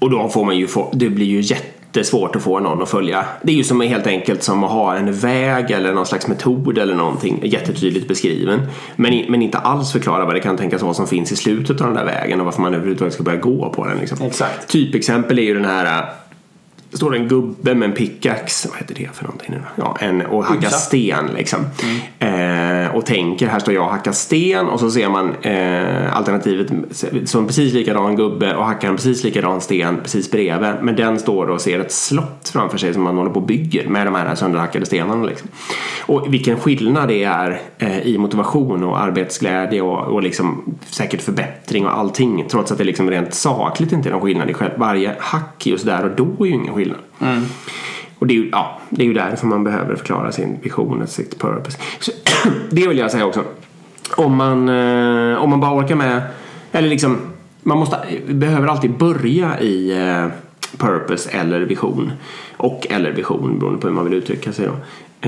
Och då får man ju få, det blir ju jättesvårt att få någon att följa. Det är ju som helt enkelt som att ha en väg eller någon slags metod eller någonting jättetydligt beskriven. Men, men inte alls förklara vad det kan tänkas vara som finns i slutet av den där vägen och varför man överhuvudtaget ska börja gå på den. Liksom. Exakt. Typexempel är ju den här det står en gubbe med en pickaxe, vad heter det för någonting nu då? Ja, en, och hackar sten liksom. Eh, och tänker, här står jag och hackar sten och så ser man eh, alternativet som precis likadan gubbe och hackar en precis likadan sten precis bredvid. Men den står och ser ett slott framför sig som man håller på och bygger med de här sönderhackade stenarna. Liksom. Och vilken skillnad det är eh, i motivation och arbetsglädje och, och liksom säkert förbättring och allting. Trots att det liksom rent sakligt inte är någon skillnad. Varje hack just där och då är ju ingen skillnad. Och det är, ju, ja, det är ju därför man behöver förklara sin vision och sitt purpose. Så, *clears throat* det vill jag säga också. Om man, eh, om man bara orkar med, eller liksom, man måste, behöver alltid börja i eh, purpose eller vision. Och eller vision beroende på hur man vill uttrycka sig då.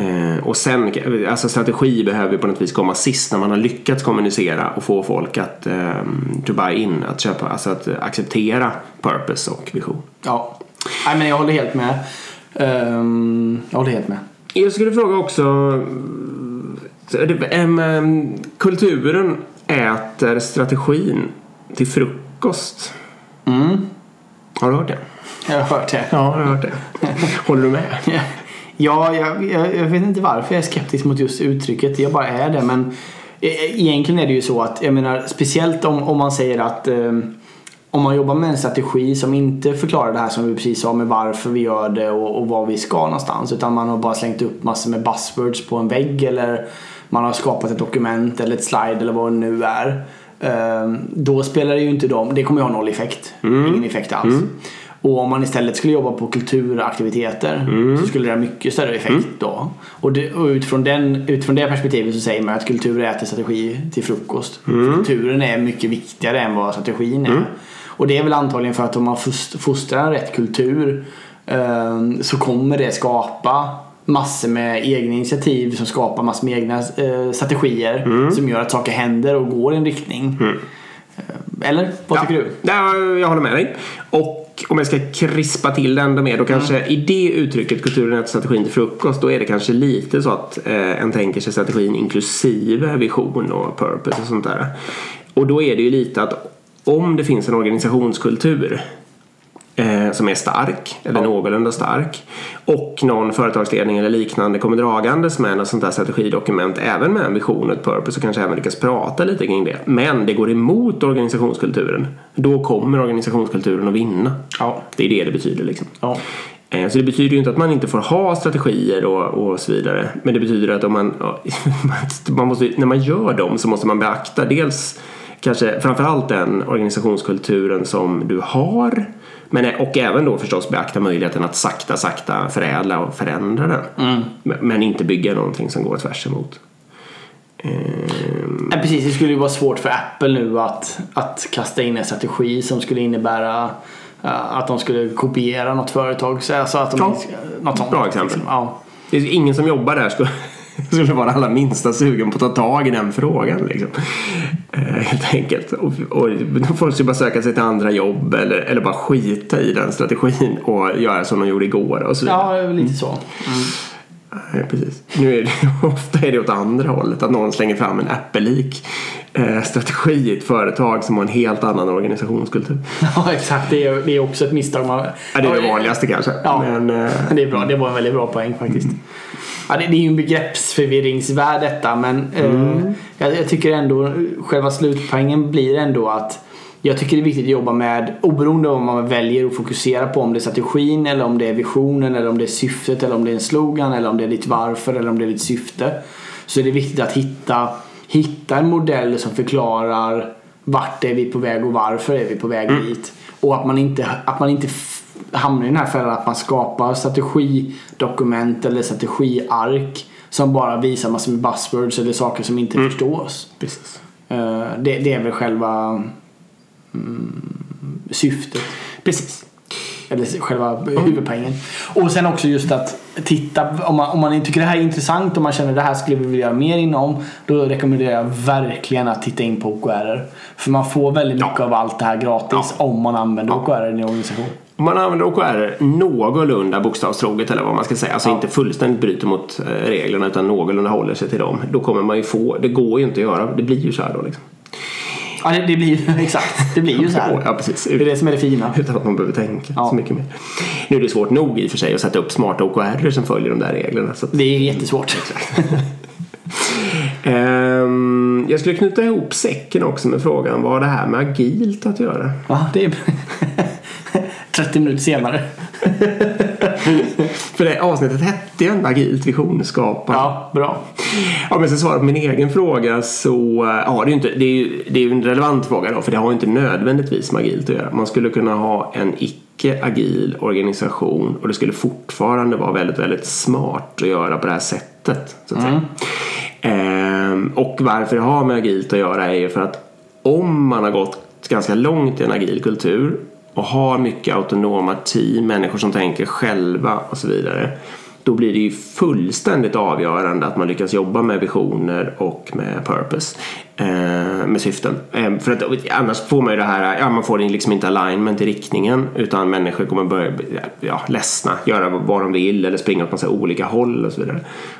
Eh, och sen, alltså strategi behöver på något vis komma sist när man har lyckats kommunicera och få folk att eh, to buy in, att köpa, alltså att acceptera purpose och vision. Ja. Nej men jag håller helt med. Ehm, jag håller helt med. Jag skulle fråga också. em, kulturen äter strategin till frukost. Mm. Har du hört det? Jag har hört det. Ja, jag har hört det. *laughs* Håller du med? Ja, jag, jag, jag vet inte varför jag är skeptisk mot just uttrycket. Jag bara är det. Men e- egentligen är det ju så att, jag menar, speciellt om, om man säger att eh, om man jobbar med en strategi som inte förklarar det här som vi precis sa med varför vi gör det och, och vad vi ska någonstans. Utan man har bara slängt upp massor med buzzwords på en vägg eller man har skapat ett dokument eller ett slide eller vad det nu är. Eh, då spelar det ju inte dem, det kommer ju ha noll effekt. Ingen effekt alls. Och om man istället skulle jobba på kulturaktiviteter så skulle det ha mycket större effekt då. Och, det, och utifrån, den, utifrån det perspektivet så säger man att kultur äter strategi till frukost. För Kulturen är mycket viktigare än vad strategin är. Och det är väl antagligen för att om man fost- fostrar rätt kultur eh, så kommer det skapa massor med egna initiativ som skapar massor med egna eh, strategier som gör att saker händer och går i en riktning. Eh, Eller? Vad tycker du? Ja, jag håller med dig. Och om jag ska krispa till det ändå mer då kanske i det uttrycket kulturen äter strategin till frukost då är det kanske lite så att eh, en tänker sig strategin inklusive vision och purpose och sånt där. Och då är det ju lite att om det finns en organisationskultur eh, som är stark, eller någorlunda stark och någon företagsledning eller liknande kommer dragandes med något sånt där strategidokument även med en vision och ett purpose och kanske även lyckas prata lite kring det. Men det går emot organisationskulturen. Då kommer organisationskulturen att vinna. Ja. Det är det det betyder liksom. Ja. Eh, Så det betyder ju inte att man inte får ha strategier och, och så vidare. Men det betyder att om man, *laughs* man måste, när man gör dem så måste man beakta dels kanske framförallt den organisationskulturen som du har. Men, och även då förstås beakta möjligheten att sakta, sakta förädla och förändra den. Men, men inte bygga någonting som går tvärs emot. Ehm, precis, det skulle ju vara svårt för Apple nu att, att kasta in en strategi som skulle innebära eh, att de skulle kopiera något företag. Så alltså att de, Ja. något sånt, Bra exempel. Liksom. Ja. Det är ingen som jobbar där skulle, *laughs* skulle vara allra minsta sugen på att ta tag i den frågan. Liksom. Eh, helt enkelt. Och, och då får de bara söka sig till andra jobb eller, eller bara skita i den strategin och göra som de gjorde igår och så vidare. ja, lite så. Nej, precis. Nu är det, *laughs* ofta är det åt andra hållet, att någon slänger fram en Apple-lik eh, strategi i ett företag som har en helt annan organisationskultur. *laughs* Ja, exakt. Det är, det är också ett misstag. Man... Ja, det är det vanligaste kanske. Ja. Men, eh, *laughs* Det är bra. Det var en väldigt bra poäng faktiskt. Ja, det, är ju en begreppsförvirringsvärld detta men eh, jag, jag tycker ändå själva slutpoängen blir ändå att jag tycker det är viktigt att jobba med oberoende om man väljer att fokusera på om det är strategin eller om det är visionen eller om det är syftet eller om det är en slogan eller om det är ditt varför eller om det är ditt syfte. Så är det viktigt att hitta, hitta en modell som förklarar vart är vi på väg och varför är vi på väg dit. Och att man inte, att man inte hamnar i den här fällan att man skapar strategidokument eller strategiark som bara visar massor med buzzwords eller saker som inte förstås. precis. Eh, det, det är väl själva mm, syftet. precis. Eller själva huvudpoängen. Och sen också just att titta, om man, om man tycker det här är intressant och man känner det här skulle vi vilja göra mer inom. Då rekommenderar jag verkligen att titta in på OKR. För man får väldigt mycket av allt det här gratis om man använder OKR i en organisation. Om man använder OKR någorlunda bokstavstroget eller vad man ska säga, alltså inte fullständigt bryter mot eh, reglerna utan någorlunda håller sig till dem. Då kommer man ju få, det går ju inte att göra, det blir ju så här då liksom. Ja, det, det blir *laughs* exakt. Det blir ju så här. *laughs* Ja, precis. Det är det som är det fina. Utan att man behöver tänka Ja. så mycket mer. Nu är det svårt nog i och för sig att sätta upp smarta OKR som följer de där reglerna. Så att, Det är jättesvårt. *laughs* Ehm, jag skulle knyta ihop säcken också med frågan vad har det här med agilt att göra? Ja, det är 30 minuter senare. *laughs* För det avsnittet hette ju agilt visionsskapande. Ja, bra. Ja, men så svara på min egen fråga så eh, ja, det är ju inte, det är ju, det är en relevant fråga då för det har ju inte nödvändigtvis med agilt att göra. Man skulle kunna ha en icke-agil organisation och det skulle fortfarande vara väldigt, väldigt smart att göra på det här sättet. Så att säga. Ehm, och varför det har med agilt att göra är ju för att om man har gått ganska långt i en agil kultur och har mycket autonoma team, människor som tänker själva och så vidare. Då blir det ju fullständigt avgörande att man lyckas jobba med visioner och med purpose. Eh, med syften. Eh, för att annars får man ju det här, ja man får liksom inte alignment i riktningen utan människor kommer börja bli, ja, ledsna, göra vad de vill eller springa åt massa olika håll och så vidare.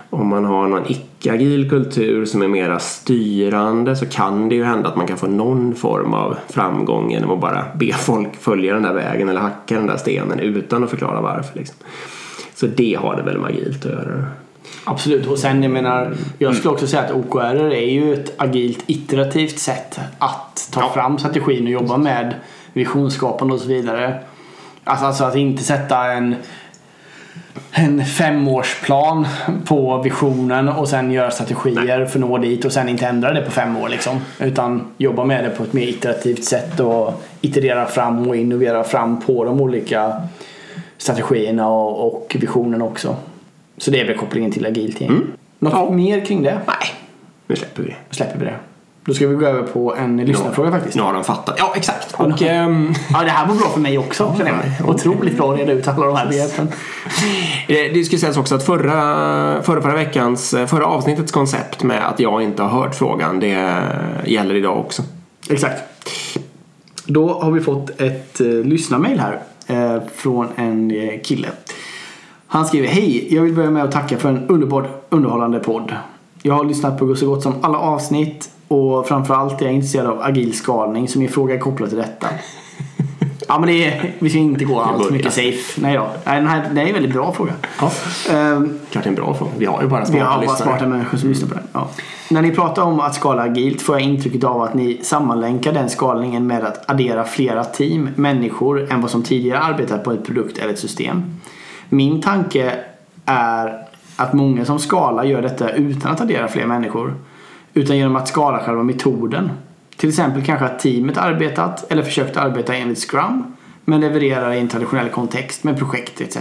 Om man har någon icke-agil kultur som är mera styrande så kan det ju hända att man kan få någon form av framgång genom att bara be folk följa den där vägen eller hacka den där stenen utan att förklara varför. Liksom. Så det har det väl med agilt att göra. Absolut. Och sen jag menar, jag skulle också säga att OKR är ju ett agilt iterativt sätt att ta Ja. fram strategin och jobba med visionsskapande och så vidare. Alltså, alltså att inte sätta en en femårsplan på visionen och sen göra strategier för att nå dit och sen inte ändra det på fem år liksom. Utan jobba med det på ett mer iterativt sätt och iterera fram och innovera fram på de olika strategierna och, och visionen också. Så det är väl kopplingen till agilt gäng. Något Ja. mer kring det? Nej, nu släpper vi det. Då släpper vi det. Då ska vi gå över på en lyssnarfråga faktiskt. Nu har de fattat. Ja, exakt. Ja, Och, ehm, Ja, det här var bra för mig också känner jag. Otroligt bra att reda ut alla de här begreppen. Eh, Det ska sägas också att förra, förra, förra veckans, eh, förra avsnittets koncept med att jag inte har hört frågan, det gäller idag också. Exakt. Då har vi fått ett eh, lyssnarmail här Eh, från en eh, kille. Han skriver Hej! Jag vill börja med att tacka för en underbart underhållande podd. Jag har lyssnat på så gott som alla avsnitt och framförallt är jag intresserad av agil skalning så min fråga är kopplad till detta. *laughs* Ja men det är, vi ska inte gå allt för mycket safe. Nej då. Nej, den här, det är en väldigt bra fråga. Ja. Ehm, Klart det är en bra fråga. Vi har ju bara vi smarta har bara lyssnare. smarta människor som lyssnar på den. Ja. När ni pratar om att skala agilt får jag intrycket av att ni sammanlänkar den skalningen med att addera flera team, människor, än vad som tidigare arbetat på ett produkt eller ett system. Min tanke är att många som skalar gör detta utan att addera fler människor. Utan genom att skala själva metoden. Till exempel kanske att teamet arbetat eller försökt arbeta enligt Scrum men levererar i en traditionell kontext med projekt etc.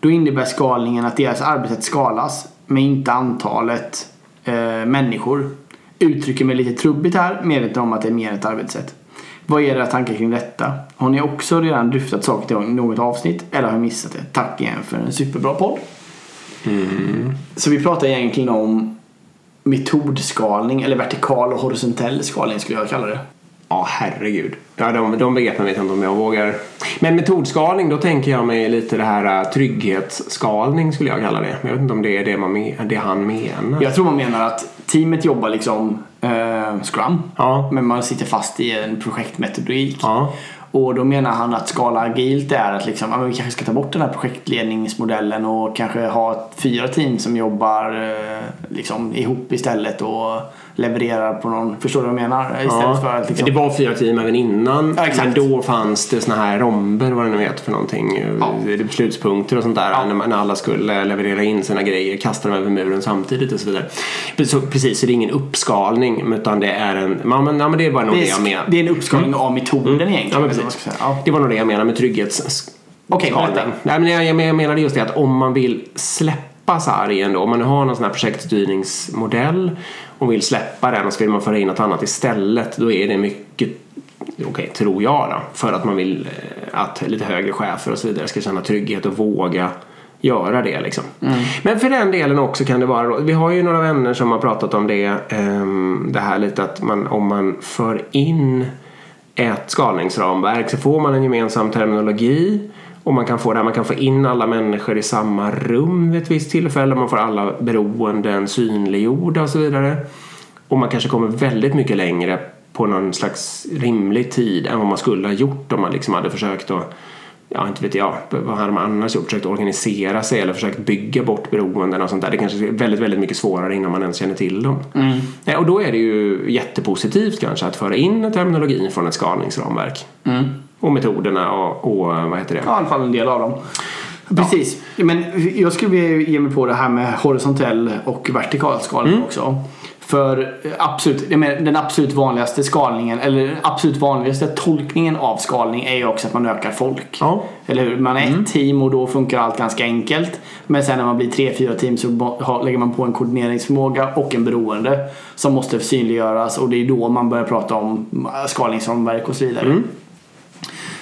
Då innebär skalningen att deras arbete skalas men inte antalet eh, människor. Uttrycker mig lite trubbigt här, medveten om att det är mer ett arbetssätt. Vad är era tankar kring detta? Har ni också redan dryftat saker i något avsnitt eller har jag missat det? Tack igen för en superbra podd. Så vi pratar egentligen om metodskalning eller vertikal och horisontell skalning skulle jag kalla det. Ja, herregud. Ja, de, de begreppen vet jag inte om jag vågar. Men metodskalning, då tänker jag mig lite det här uh, trygghetsskalning skulle jag kalla det. Jag vet inte om det är det, man, men- det han menar. Jag tror man menar att teamet jobbar liksom eh, Scrum. Ja. Men man sitter fast i en projektmetodik. Ja. Och då menar han att skala agilt är att liksom, ja, men vi kanske ska ta bort den här projektledningsmodellen och kanske ha fyra team som jobbar eh, liksom, ihop istället och levererar på någon, förstår du vad jag menar? Istället Ja. för att liksom, Det var fyra team även innan. Ja, men då fanns det såna här romber, vad det nu heter för någonting. Ja. Det är Beslutspunkter och sånt där. Ja. När, man- när alla skulle leverera in sina grejer, kasta dem över muren samtidigt och så vidare. Så, precis, så det är ingen uppskalning utan det är en... Ja, men, ja, men det var nog det, det, jag är, menar. det är en uppskalning av metoden egentligen. Ja, man precis. Ja. Det var nog det jag menade med trygghets... Okej, skalning. berätta. Nej, men jag, jag, menade just det att om man vill släppa sargen då, om man nu har någon sån här projektstyrningsmodell och vill släppa den och så vill man föra in något annat istället, då är det mycket Okej, tror jag då. För att man vill eh, att lite högre chefer och så vidare ska känna trygghet och våga göra det liksom. Men för den delen också kan det vara då, vi har ju några vänner som har pratat om det, ehm, det här lite att man, om man för in ett skalningsramverk så får man en gemensam terminologi och man kan få det här, man kan få in alla människor i samma rum vid ett visst tillfälle, man får alla beroenden synliggjorda och så vidare. Och man kanske kommer väldigt mycket längre på någon slags rimlig tid än vad man skulle ha gjort om man liksom hade försökt att Ja, inte vet jag. Vad hade man annars gjort? Försökt organisera sig eller försökt bygga bort beroenden och sånt där. Det kanske är väldigt, väldigt mycket svårare innan man ens känner till dem. Nej, och då är det ju jättepositivt kanske att föra in terminologin från ett skalningsramverk. Och metoderna och, och vad heter det? Ja, i alla fall en del av dem. Precis. Men jag skulle vilja ge mig på det här med horisontell och vertikal skalning Mm. också. För absolut, den absolut vanligaste skalningen, eller den absolut vanligaste tolkningen av skalning är ju också att man ökar folk. Ja. Eller hur? Man är ett team och då funkar allt ganska enkelt. Men sen när man blir tre, fyra team så lägger man på en koordineringsförmåga och en beroende som måste synliggöras och det är då man börjar prata om skalningsramverk och så vidare.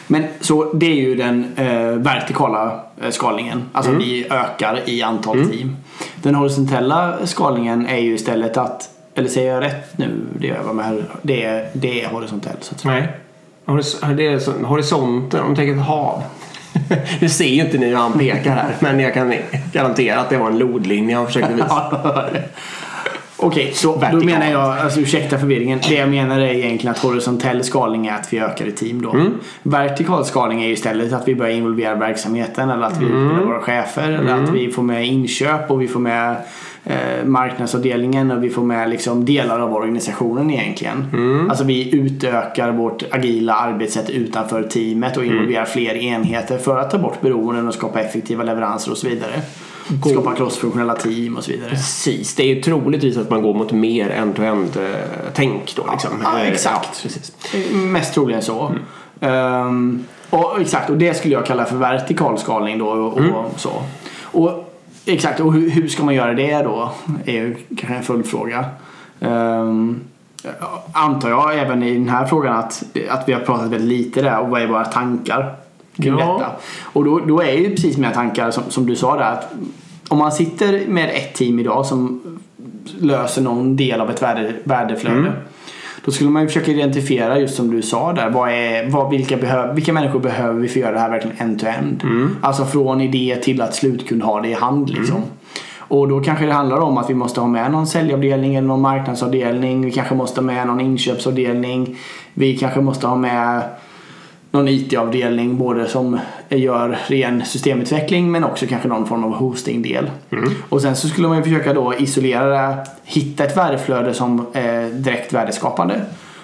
Men så det är ju den eh, vertikala eh, skalningen. Alltså vi ökar i antal team. Den horisontella skalningen är ju istället att, eller säger jag rätt nu? Det gör jag med. Det är, det är horisontellt så att säga. Nej. Horis- Det är horisonten, om du tänker ett hav. *laughs* Nu ser ju inte ni hur han pekar här, men jag kan garantera att det var en lodlinje han försökte visa. *laughs* Okej, så då menar jag, alltså ursäkta förvirringen. Det jag menar är egentligen att horisontell skalning är att vi ökar i team då. Vertikal skalning är istället att vi börjar involvera verksamheten eller att vi utbildar våra chefer eller att vi får med inköp och vi får med eh, marknadsavdelningen och vi får med liksom delar av organisationen egentligen. Alltså vi utökar vårt agila arbetssätt utanför teamet och involverar fler enheter för att ta bort beroenden och skapa effektiva leveranser och så vidare. Skapa crossfunktionella team och så vidare. Precis, det är ju troligtvis att man går mot mer end-to-end eh, då liksom. Ja, Eh, exakt. Ja, precis. Mest troligen så. Ehm, och exakt, och det skulle jag kalla för vertikal skalning då och, och så. Och exakt, och hur, hur ska man göra det då? Är ju kanske en följdfråga. Um, antar jag även i den här frågan att, att vi har pratat väldigt lite där och vad är våra tankar kring Ja. detta? Och då, då är ju precis mina tankar som, som du sa där att om man sitter med ett team idag som löser någon del av ett värde, värdeflöde. Då skulle man ju försöka identifiera just som du sa där. Vad är, vad, vilka, behöv, vilka människor behöver vi för att göra det här verkligen end-to-end? Alltså från idé till att slutkund har det i hand liksom. Och då kanske det handlar om att vi måste ha med någon säljavdelning eller någon marknadsavdelning. Vi kanske måste ha med någon inköpsavdelning. Vi kanske måste ha med någon IT-avdelning både som gör ren systemutveckling men också kanske någon form av hostingdel. Och sen så skulle man ju försöka då isolera det, hitta ett värdeflöde som är direkt värdeskapande.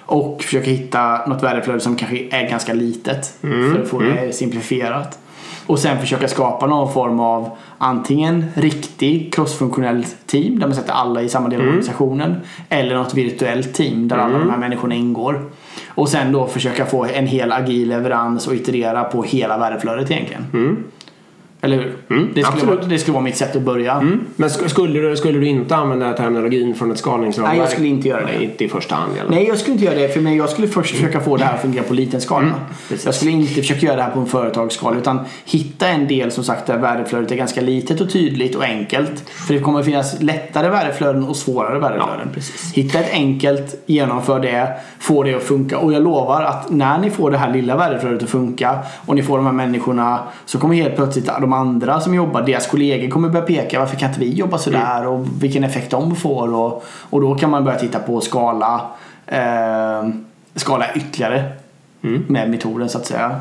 Och försöka hitta något värdeflöde som kanske är ganska litet för att få det simplifierat. Och sen försöka skapa någon form av antingen riktig crossfunktionell team där man sätter alla i samma del av organisationen. Eller något virtuellt team där alla de här människorna ingår. Och sen då försöka få en hel agil leverans och iterera på hela värdeflödet egentligen. Mm. Eller hur? det, skulle absolut. vara, det skulle vara mitt sätt att börja. Men sk- skulle du, skulle du inte använda terminologin från ett skalningsramverk? Nej, jag skulle inte göra det. Nej, inte i första hand fall. Nej, jag skulle inte göra det. För mig, jag skulle först försöka få det här att fungera på liten skala. precis. jag skulle inte försöka göra det här på en företagsskala. Utan hitta en del som sagt där värdeflödet är ganska litet och tydligt och enkelt. För det kommer finnas lättare värdeflöden och svårare värdeflöden. precis. Hitta ett enkelt, genomför det, få det att funka. Och jag lovar att när ni får det här lilla värdeflödet att funka och ni får de här människorna så kommer helt plötsligt de andra som jobbar, deras kollegor kommer börja peka varför kan inte vi jobba sådär och vilken effekt de får. Och, och då kan man börja titta på skala eh, skala ytterligare med metoden så att säga.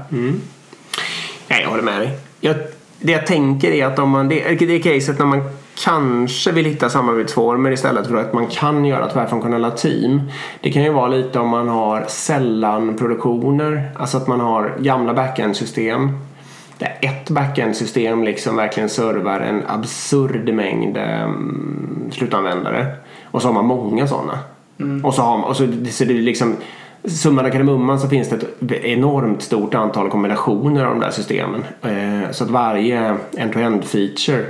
Nej, jag håller med dig. Jag, det jag tänker är att om man, det, det är caset när man kanske vill hitta samarbetsformer istället för att man kan göra tvärfunktionella team. Det kan ju vara lite om man har sällan-produktioner, alltså att man har gamla backend-system där ett backend-system liksom verkligen servar en absurd mängd um, slutanvändare. Och så har man många sådana. Och så har man, och så, så det är liksom Summan av kardemumman så finns det ett enormt stort antal kombinationer av de där systemen. Eh, så att varje end-to-end feature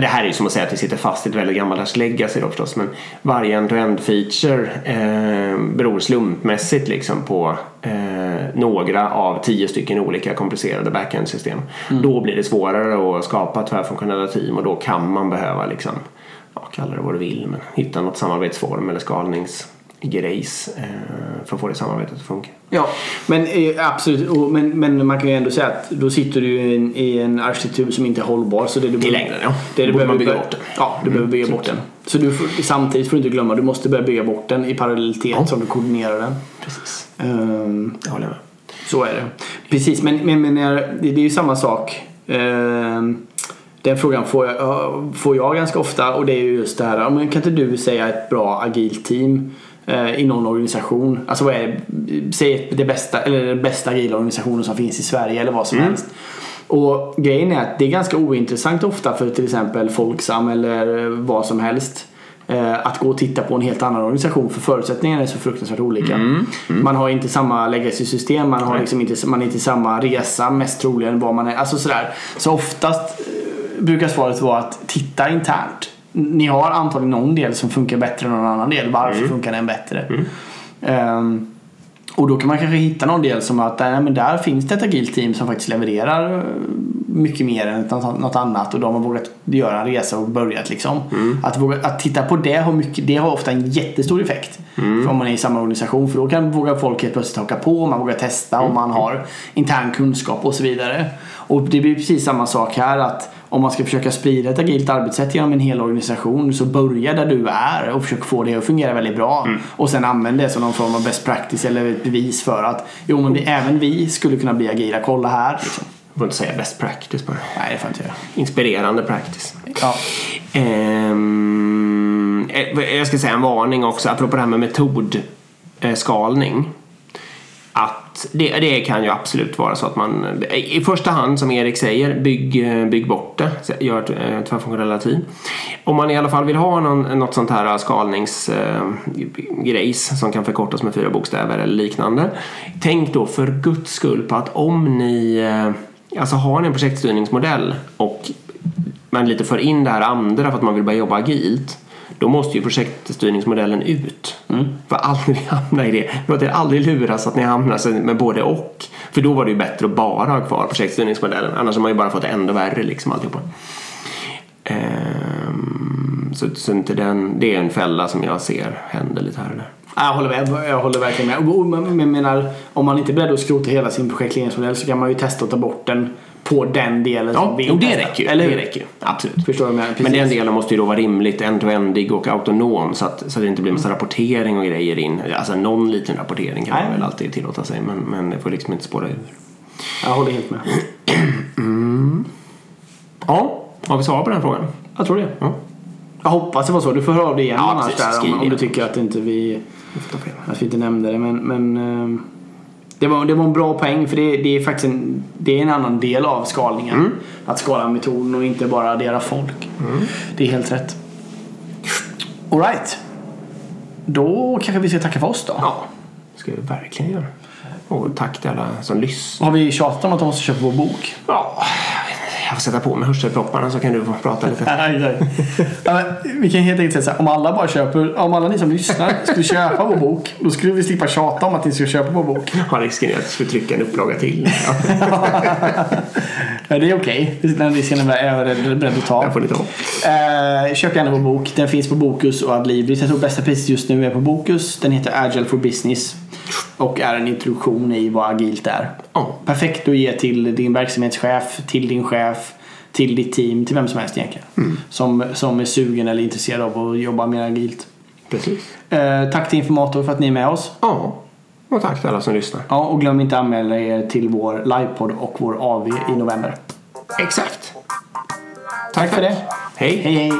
Det här är ju som att säga att vi sitter fast i ett väldigt gammaldags legacy då förstås men varje end-to-end feature eh, beror slumpmässigt liksom på eh, några av tio stycken olika komplicerade backend-system. Då blir det svårare att skapa tvärfunktionella team och då kan man behöva liksom, ja, kalla det vad du vill, men hitta något samarbetsform eller skalningsgrejs eh, för att få det samarbetet att funka. Ja, men eh, absolut. Och, men, men man kan ju ändå säga att då sitter du i en, i en arkitektur som inte är hållbar. Så det du I längden, ja. Det du Borde man behöver bygga bort den. Ja, du behöver bygga bort den. Så du får, samtidigt får du inte glömma, du måste börja bygga bort den i parallellitet Ja. som du koordinerar den. Precis. Ehm, Jag håller med. så är det. Precis, men, men, men det är ju samma sak. Ehm, den frågan får jag, ja, får jag ganska ofta och det är ju just det här. men Kan inte du säga ett bra agilt team i någon organisation? Alltså vad är Säg det bästa, eller den bästa agila organisationen som finns i Sverige eller vad som helst. Och grejen är att det är ganska ointressant ofta för till exempel Folksam eller vad som helst. eh, Att gå och titta på en helt annan organisation för förutsättningarna är så fruktansvärt olika. Man har inte samma legacy-system, man, har liksom inte, man är inte samma resa mest troligen vad man är. Alltså sådär. Så oftast eh, brukar svaret vara att titta internt. Ni har antagligen någon del som funkar bättre än någon annan del. Varför funkar den bättre? Ehm, och då kan man kanske hitta någon del som att nej, men där finns det ett agilt team som faktiskt levererar eh, mycket mer än något annat och de har vågat göra en resa och börjat liksom. Att, våga, att titta på det har, mycket, det har ofta en jättestor effekt. För om man är i samma organisation för då kan våga folk helt plötsligt haka på, man vågar testa och man har intern kunskap och så vidare. Och det blir precis samma sak här att om man ska försöka sprida ett agilt arbetssätt genom en hel organisation så börja där du är och försök få det att fungera väldigt bra. Och sen använd det som någon form av best practice eller ett bevis för att jo men vi, även vi skulle kunna bli agila, kolla här. Liksom. Jag får inte säga best practice bara. Nej det får jag inte göra. Inspirerande practice. Ja. Ehm, eh, jag ska säga en varning också apropå det här med metodskalning. Att det, det kan ju absolut vara så att man i första hand som Erik säger bygg, bygg bort det. Gör ett eh, tvärfunktionella team. Om man i alla fall vill ha någon, något sånt här eh, skalningsgrejs eh, som kan förkortas med fyra bokstäver eller liknande. Tänk då för guds skull på att om ni eh, alltså har ni en projektstyrningsmodell och man lite för in det här andra för att man vill börja jobba agilt då måste ju projektstyrningsmodellen ut. För aldrig *laughs* hamna i det. Låt er aldrig luras att ni hamnar med både och. För då var det ju bättre att bara ha kvar projektstyrningsmodellen. Annars har man ju bara fått ännu värre liksom alltihopa. Ehm, så, så inte den, det är en fälla som jag ser händer lite här och där. Jag håller med. Jag håller verkligen med. Men menar, om man inte är beredd att skrota hela sin projektledningsmodell så kan man ju testa att ta bort den på den delen som Ja, vill jo, det testa. räcker ju. Eller det räcker ju. Absolut. Förstår du? Men den delen måste ju då vara rimligt end-to-endig och autonom så att, så att det inte blir massa rapportering och grejer in. Alltså någon liten rapportering kan man Nej. väl alltid tillåta sig men, men det får liksom inte spåra ur. Jag håller helt med. *clears throat* Ja, har vi svar på den frågan? Jag tror det. Ja. Jag hoppas det var så. Du får höra av dig igen Ja, annars där, om, om du tycker att inte vi, att vi inte nämnde det. Men, men eh, Det var, det var en bra poäng för det, det är faktiskt en, det är en annan del av skalningen. Att skala metoden och inte bara addera folk. Det är helt rätt. Alright. Då kanske vi ska tacka för oss då. Ja, det ska vi verkligen göra. Och tack till alla som lyssnar. Har vi tjatat om att de måste köpa vår bok? Ja, jag får sätta på mig hörselpropparna så kan du prata lite. Nej, *laughs* nej. Ja, vi kan helt enkelt säga så här, om alla bara köper, om alla ni som lyssnar skulle köpa vår bok, då skulle vi slippa tjata om att ni ska köpa vår bok. Har risken är att jag skulle trycka en upplaga till. *laughs* Ja, det är okej. Den risken är jag beredd att ta. Jag får ni ta. Eh, köp gärna vår bok. Den finns på Bokus och Adlibris. Jag tror bästa priset just nu är på Bokus. Den heter Agile for Business. Och är en introduktion i vad agilt är. Ja. Perfekt att ge till din verksamhetschef, till din chef, till ditt team, till vem som helst egentligen. Som, som är sugen eller intresserad av att jobba mer agilt. Precis. Eh, tack till Informator för att ni är med oss. Ja, och tack till alla som lyssnar. Ja, och glöm inte att anmäla er till vår livepodd och vår AV i november. Exakt. Tack för det. Hej. Hej hej!